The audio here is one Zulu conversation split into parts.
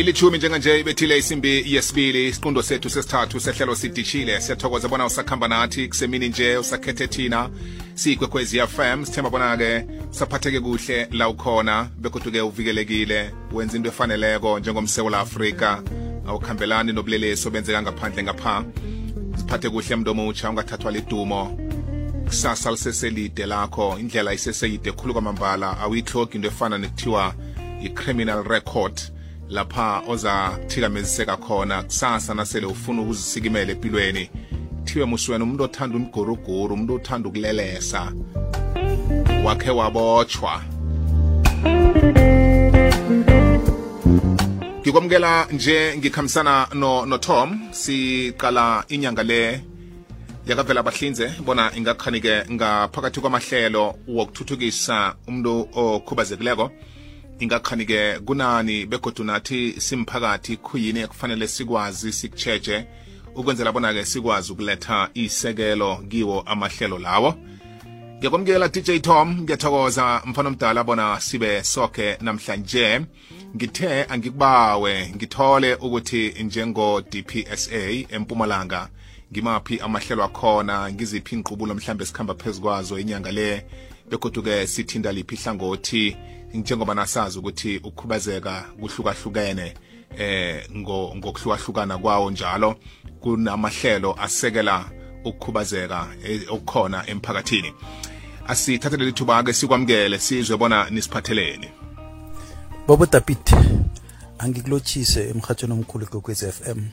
ilithumi njenganje ibethile isimbi yesibili isiqundo sethu sesithathu sehlelo sidishile. Siyathokoza bona usakhamba nathi kusemini nje usakhethe thina. Siyigwekwezi fm sithemba bona-ke usaphatheke kuhle la ukhona begodwa-ke uvikelekile wenza into efaneleko njengomsewula afrika. Awukhambelani nobulelesi obenzeka ngaphandle ngapha. Ziphathe kuhle mntu omutsha ungathathwa lidumo. Kusasa liseselide lakho indlela iseseyide khulu kwamambala. Awuyihlogi into efana nekuthiwa i-criminal record. Lapha oza thikameziseka khona kusasa nasele ufuna ukuzisikimela empilweni. Thiwe muswena umuntu othanda umguruguru umuntu othanda ukulelesa. Wakhe wabotshwa. Ngikwamukela nje ngikhambisana no, no tom. Siqala inyanga le yakavela bahlinze bona ingakhanike ngaphakathi kwamahlelo wokuthuthukisa umuntu okhubazekileko. Ingakhanike kunani begodu nathi simphakathi khuyini ekufanele sikwazi sikutsheje ukwenzela bona-ke sikwazi ukuletha isekelo kiwo amahlelo lawo. Ngiyakwamukela dj tom ngiyathokoza mfana omdala bona sibe soke namhlanje. Ngithe angikubawe ngithole ukuthi njengo-dpsa empumalanga ngimaphi amahlelo akhona ngiziphi inqubulo mhlambe sikhamba phezu kwazo inyanga le? Begodu-ke sithinda liphi ihlangothi? Njengoba nasazi ukuthi ukukhubazeka kuhlukahlukene eh ngokuhlukahlukana kwawo njalo kunamahlelo asekela ukukhubazeka okukhona emphakathini. Asithathele lithuba-ke sikwamukele sizwe bona nisiphatheleni. Bobo david angikulotshise emhathweni omkhulu kokwez f m.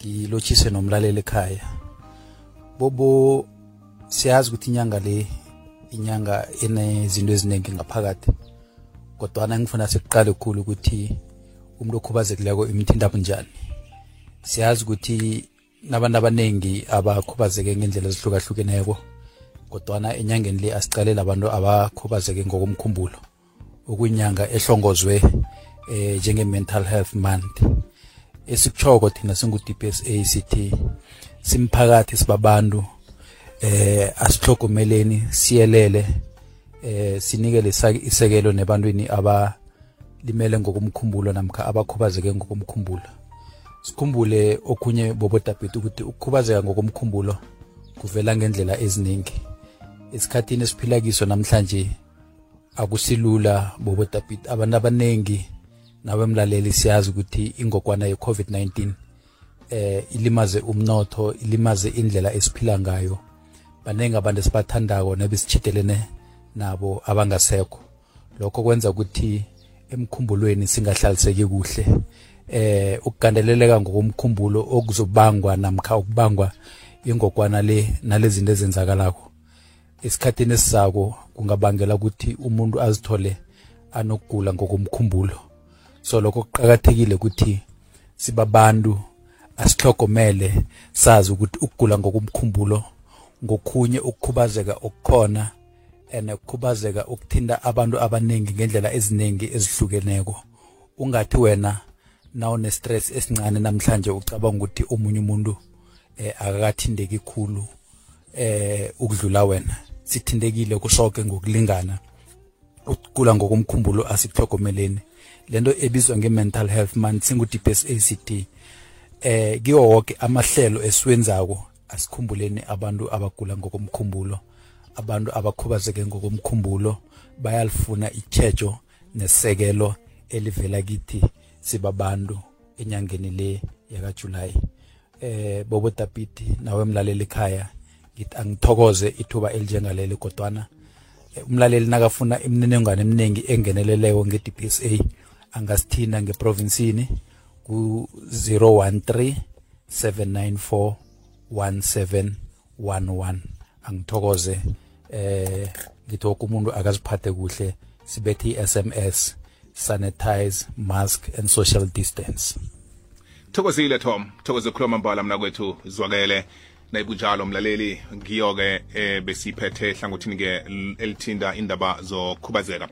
Ngilotshise nomlaleli ekhaya. Bobo siyazi ukuthi inyanga le inyanga enezinto eziningi ngaphakathi. Kodwana ngifuna sikuqale khulu ukuthi umuntu okhubazekileko imthinda bunjani siyazi ukuthi nabantu abaningi abakhubazeke ngendlela ezihlukahlukeneko kodwana enyangeni le asicalela abantu abakhubazeke ngokomkhumbulo. Okuyinyanga ehlongozwe eh njenge-mental health month. Esikuchoko thina singu-dpsa sithi simphakathi sibabantu. Eh asihlogomeleni siyelele eh sinikele isekelo nebantwini abalimele ngokomkhumbulo namkha abakhubazeke ngokomkhumbulo. Sikhumbule okunye bobodabheti ukuthi ukukhubazeka ngokomkhumbulo kuvela ngendlela eziningi. Esikhathini esiphila kiso namhlanje akusilula bobodabheti abantu abaningi nawe mlaleli siyazi ukuthi ingogwana ye-covid-19 eh ilimaze umnotho ilimaze indlela esiphila ngayo. Baningi abantu esibathandako nebesichitelene nabo abangasekho. Lokho kwenza ukuthi emkhumbulweni singahlaliseki kuhle. Eh ukugandeleleka ngokomkhumbulo okuzobangwa namkha ukubangwa ingogwana le nalezinto ezenzakalako. Esikhathini esizako kungabangela ukuthi umuntu azithole anokugula ngokomkhumbulo. So lokho kuqakathekile ukuthi sibabantu asihlogomele sazi ukuthi ukugula ngokomkhumbulo ngokhunye ukukhubazeka okukhona and ukukhubazeka ukuthinta abantu abaningi ngendlela eziningi ezihlukeneko. Ungathi wena nawune stress esincane namhlanje ucabanga ukuthi omunye umuntu eh akakathindeki khulu eh ukudlula wena. Sithindekile kusoke ngokulingana ukugula ngokomkhumbulo asikuhlogomeleni lento ebizwa nge-mental health month singu-dpsact eh kiwo wonke amahlelo esiwenzako asikhumbuleni abantu abagula ngokomkhumbulo. Abantu abakhubazeke ngokomkhumbulo bayalifuna ichejo nesekelo elivela kithi sibabantu enyangeni le yakajulayi. Eh bobo tapiti nawe mlaleli ekhaya ngithi angithokoze ithuba elinjengaleli kodwana umlaleli nakafuna imininingwane eminingi engeneleleko nge-dpsa angasithinda ngeprovinsini ku-013 794 1711 angithokoze eh ngithi woke umuntu akaziphathe kuhle sibethe i-sms sanitize mask and social distance. Thokozile tom. Thokoze khuluma mbala mna kwethu zwakele. Nayibunjalo mlaleli ngiyo-ke eh, besiphethe hlangothini-ke elithinda indaba zokhubazeka